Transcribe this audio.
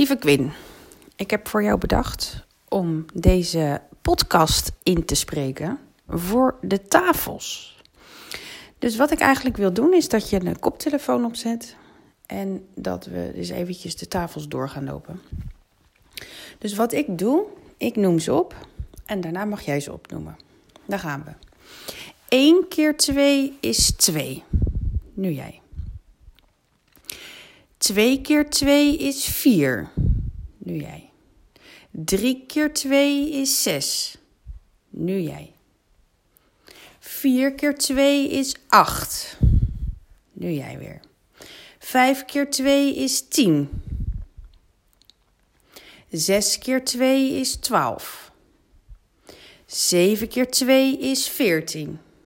Lieve Quinn, ik heb voor jou bedacht om deze podcast in te spreken voor de tafels. Dus wat ik eigenlijk wil doen is dat je een koptelefoon opzet en dat we dus eventjes de tafels door gaan lopen. Dus wat ik doe, ik noem ze op en daarna mag jij ze opnoemen. Daar gaan we. 1 keer 2 is 2. Nu jij. 2 keer 2 is 4. Nu jij. 3 keer 2 is 6. Nu jij. 4 keer 2 is 8. Nu jij weer. 5 keer 2 is 10. 6 keer 2 is 12. 7 keer 2 is 14.